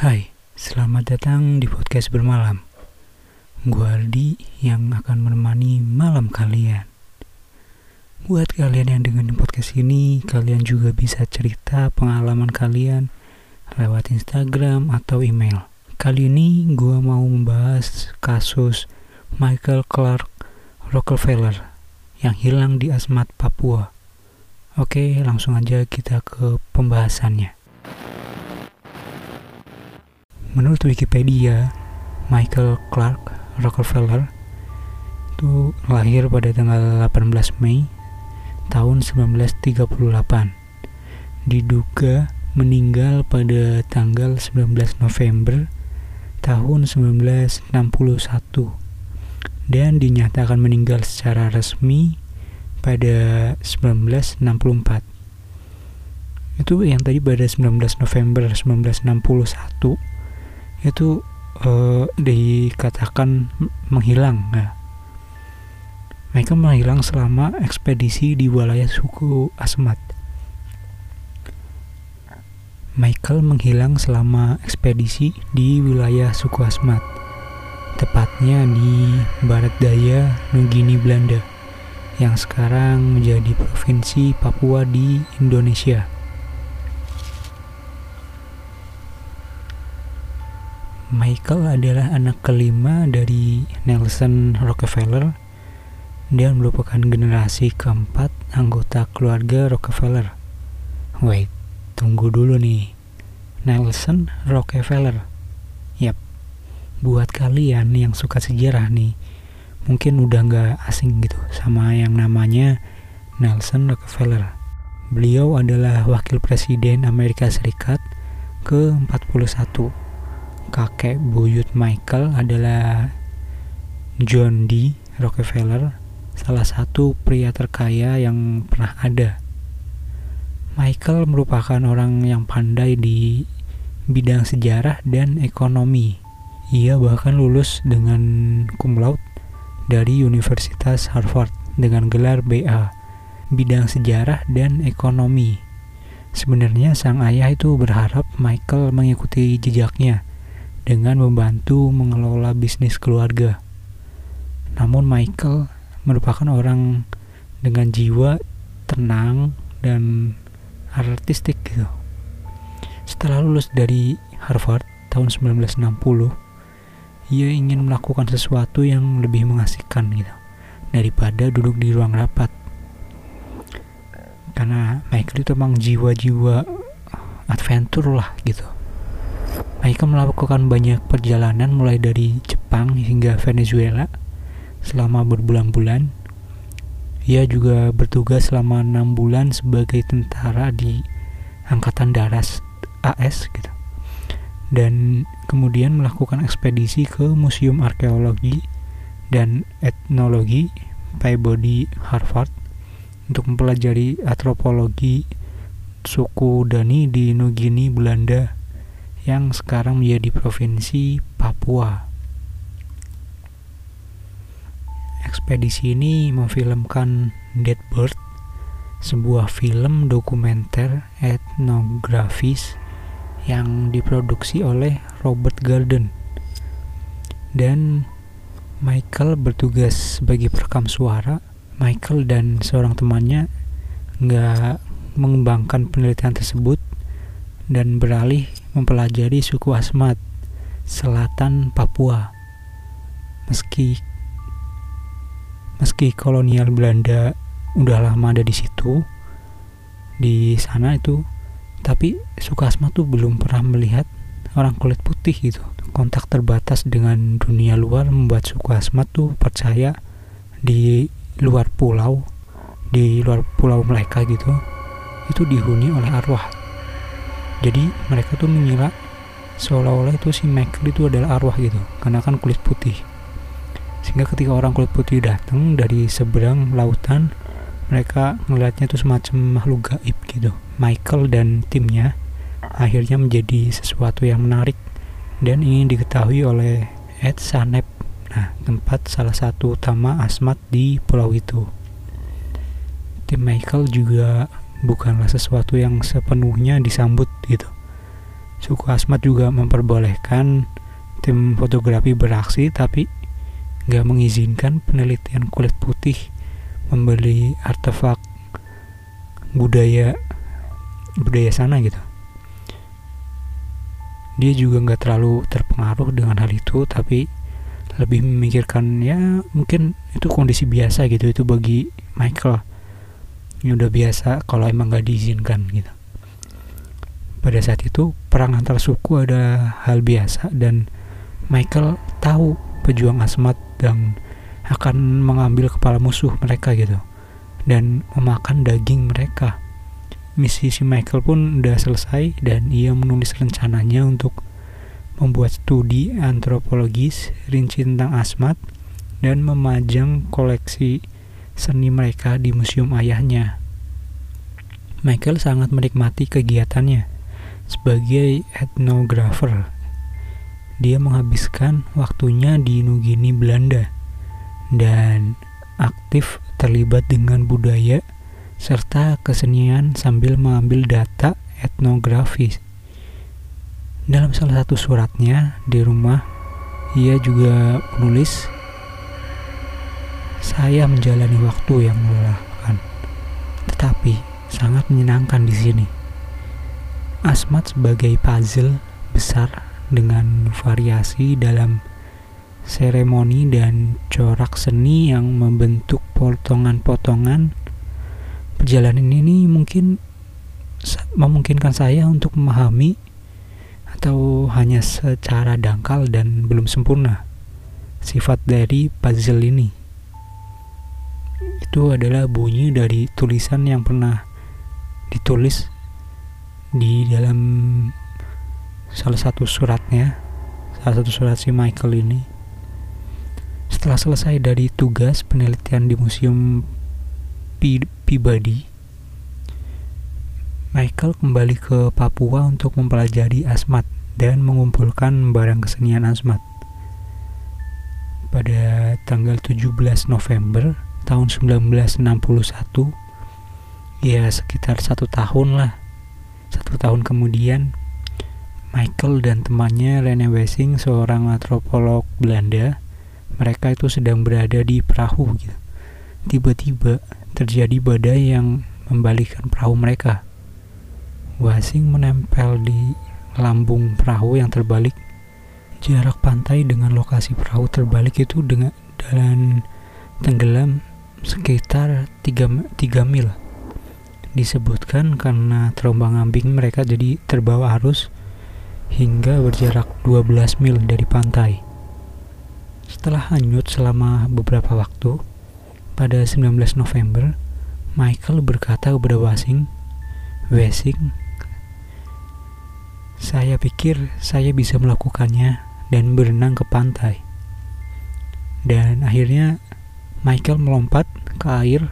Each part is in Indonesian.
Hai, selamat datang di podcast bermalam. Gua Aldi yang akan menemani malam kalian. Buat kalian yang dengerin podcast ini, kalian juga bisa cerita pengalaman kalian lewat Instagram atau email. Kali ini gua mau membahas kasus Michael Clark Rockefeller yang hilang di Asmat, Papua. Oke, langsung aja kita ke pembahasannya. Menurut Wikipedia, Michael Clark Rockefeller itu lahir pada tanggal 18 Mei tahun 1938. Diduga meninggal pada tanggal 19 November tahun 1961 dan dinyatakan meninggal secara resmi pada 1964 itu yang tadi pada 19 November 1961 itu uh, dikatakan menghilang ya. Mereka menghilang selama ekspedisi di wilayah suku Asmat. Michael menghilang selama ekspedisi di wilayah suku Asmat, tepatnya di barat daya Nugini Belanda, yang sekarang menjadi provinsi Papua di Indonesia. Michael adalah anak kelima dari Nelson Rockefeller dan merupakan generasi keempat anggota keluarga Rockefeller. Wait, tunggu dulu nih. Nelson Rockefeller. Yap, buat kalian yang suka sejarah nih, mungkin udah nggak asing gitu sama yang namanya Nelson Rockefeller. Beliau adalah wakil presiden Amerika Serikat ke-41 kakek buyut Michael adalah John D. Rockefeller, salah satu pria terkaya yang pernah ada. Michael merupakan orang yang pandai di bidang sejarah dan ekonomi. Ia bahkan lulus dengan cum laude dari Universitas Harvard dengan gelar BA, bidang sejarah dan ekonomi. Sebenarnya sang ayah itu berharap Michael mengikuti jejaknya dengan membantu mengelola bisnis keluarga. Namun Michael merupakan orang dengan jiwa tenang dan artistik gitu. Setelah lulus dari Harvard tahun 1960, ia ingin melakukan sesuatu yang lebih mengasihkan gitu daripada duduk di ruang rapat. Karena Michael itu emang jiwa-jiwa adventure lah gitu Michael melakukan banyak perjalanan mulai dari Jepang hingga Venezuela selama berbulan-bulan. Ia juga bertugas selama enam bulan sebagai tentara di Angkatan Darat AS gitu. Dan kemudian melakukan ekspedisi ke Museum Arkeologi dan Etnologi Peabody Harvard untuk mempelajari antropologi suku Dani di Nugini, Belanda yang sekarang menjadi provinsi Papua. Ekspedisi ini memfilmkan Dead Bird, sebuah film dokumenter etnografis yang diproduksi oleh Robert Garden. Dan Michael bertugas sebagai perekam suara. Michael dan seorang temannya nggak mengembangkan penelitian tersebut dan beralih mempelajari suku Asmat, selatan Papua. Meski meski kolonial Belanda udah lama ada di situ, di sana itu, tapi suku Asmat tuh belum pernah melihat orang kulit putih gitu. Kontak terbatas dengan dunia luar membuat suku Asmat tuh percaya di luar pulau, di luar pulau mereka gitu, itu dihuni oleh arwah jadi mereka tuh mengira seolah-olah itu si Michael itu adalah arwah gitu karena kan kulit putih. Sehingga ketika orang kulit putih datang dari seberang lautan mereka melihatnya itu semacam makhluk gaib gitu. Michael dan timnya akhirnya menjadi sesuatu yang menarik dan ingin diketahui oleh Ed Sanep. Nah tempat salah satu utama Asmat di pulau itu. Tim Michael juga bukanlah sesuatu yang sepenuhnya disambut gitu. suku Asmat juga memperbolehkan tim fotografi beraksi tapi nggak mengizinkan penelitian kulit putih membeli artefak budaya budaya sana gitu. Dia juga nggak terlalu terpengaruh dengan hal itu tapi lebih memikirkan ya mungkin itu kondisi biasa gitu. Itu bagi Michael ini udah biasa kalau emang nggak diizinkan gitu. Pada saat itu perang antar suku ada hal biasa dan Michael tahu pejuang Asmat dan akan mengambil kepala musuh mereka gitu dan memakan daging mereka. Misi si Michael pun udah selesai dan ia menulis rencananya untuk membuat studi antropologis rinci tentang Asmat dan memajang koleksi seni mereka di museum ayahnya. Michael sangat menikmati kegiatannya sebagai etnografer. Dia menghabiskan waktunya di Nugini, Belanda, dan aktif terlibat dengan budaya serta kesenian sambil mengambil data etnografis. Dalam salah satu suratnya di rumah, ia juga menulis saya menjalani waktu yang melelahkan, tetapi sangat menyenangkan di sini. Asmat sebagai puzzle besar dengan variasi dalam seremoni dan corak seni yang membentuk potongan-potongan. Perjalanan ini mungkin memungkinkan saya untuk memahami atau hanya secara dangkal dan belum sempurna sifat dari puzzle ini itu adalah bunyi dari tulisan yang pernah ditulis di dalam salah satu suratnya salah satu surat si Michael ini. Setelah selesai dari tugas penelitian di museum Peabody Michael kembali ke Papua untuk mempelajari asmat dan mengumpulkan barang kesenian asmat. Pada tanggal 17 November tahun 1961 ya sekitar satu tahun lah. Satu tahun kemudian Michael dan temannya Rene Wessing seorang antropolog Belanda mereka itu sedang berada di perahu gitu. Tiba-tiba terjadi badai yang membalikkan perahu mereka. Wessing menempel di lambung perahu yang terbalik. Jarak pantai dengan lokasi perahu terbalik itu dengan dan tenggelam sekitar 3, 3 mil. Disebutkan karena terombang ambing mereka jadi terbawa arus hingga berjarak 12 mil dari pantai. Setelah hanyut selama beberapa waktu, pada 19 November, Michael berkata kepada Wasing, Wessing, saya pikir saya bisa melakukannya dan berenang ke pantai. Dan akhirnya Michael melompat ke air.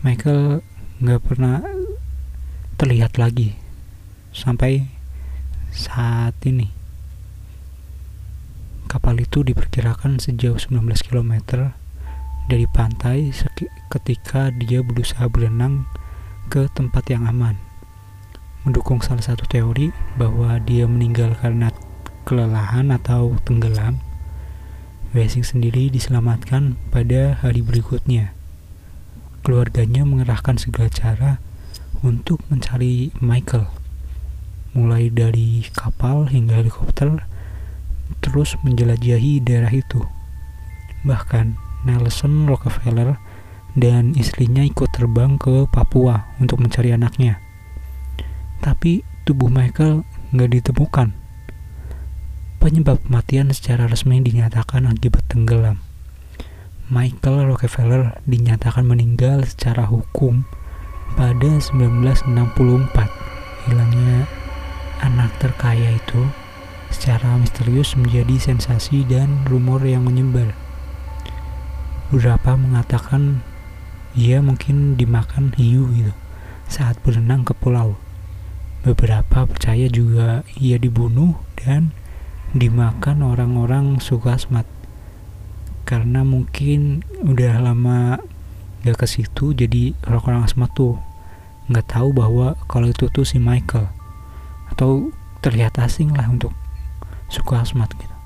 Michael nggak pernah terlihat lagi sampai saat ini. Kapal itu diperkirakan sejauh 19 km dari pantai ketika dia berusaha berenang ke tempat yang aman. Mendukung salah satu teori bahwa dia meninggal karena kelelahan atau tenggelam Wessing sendiri diselamatkan pada hari berikutnya. Keluarganya mengerahkan segala cara untuk mencari Michael, mulai dari kapal hingga helikopter, terus menjelajahi daerah itu. Bahkan Nelson Rockefeller dan istrinya ikut terbang ke Papua untuk mencari anaknya. Tapi tubuh Michael nggak ditemukan Penyebab kematian secara resmi dinyatakan akibat tenggelam. Michael Rockefeller dinyatakan meninggal secara hukum pada 1964. Hilangnya anak terkaya itu secara misterius menjadi sensasi dan rumor yang menyebar. Beberapa mengatakan ia mungkin dimakan hiu gitu saat berenang ke pulau. Beberapa percaya juga ia dibunuh dan dimakan orang-orang suka asmat karena mungkin udah lama gak ke situ jadi orang-orang asmat tuh nggak tahu bahwa kalau itu tuh si Michael atau terlihat asing lah untuk suku Asmat gitu.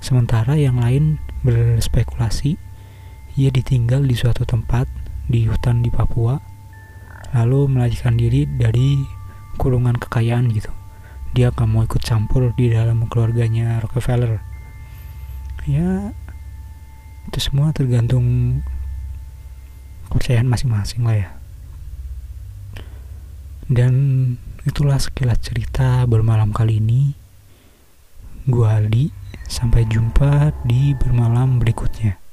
Sementara yang lain berspekulasi ia ditinggal di suatu tempat di hutan di Papua lalu melarikan diri dari kurungan kekayaan gitu. Dia gak mau ikut campur di dalam keluarganya Rockefeller. Ya itu semua tergantung kepercayaan masing-masing lah ya. Dan itulah sekilas cerita bermalam kali ini. Gua Aldi sampai jumpa di bermalam berikutnya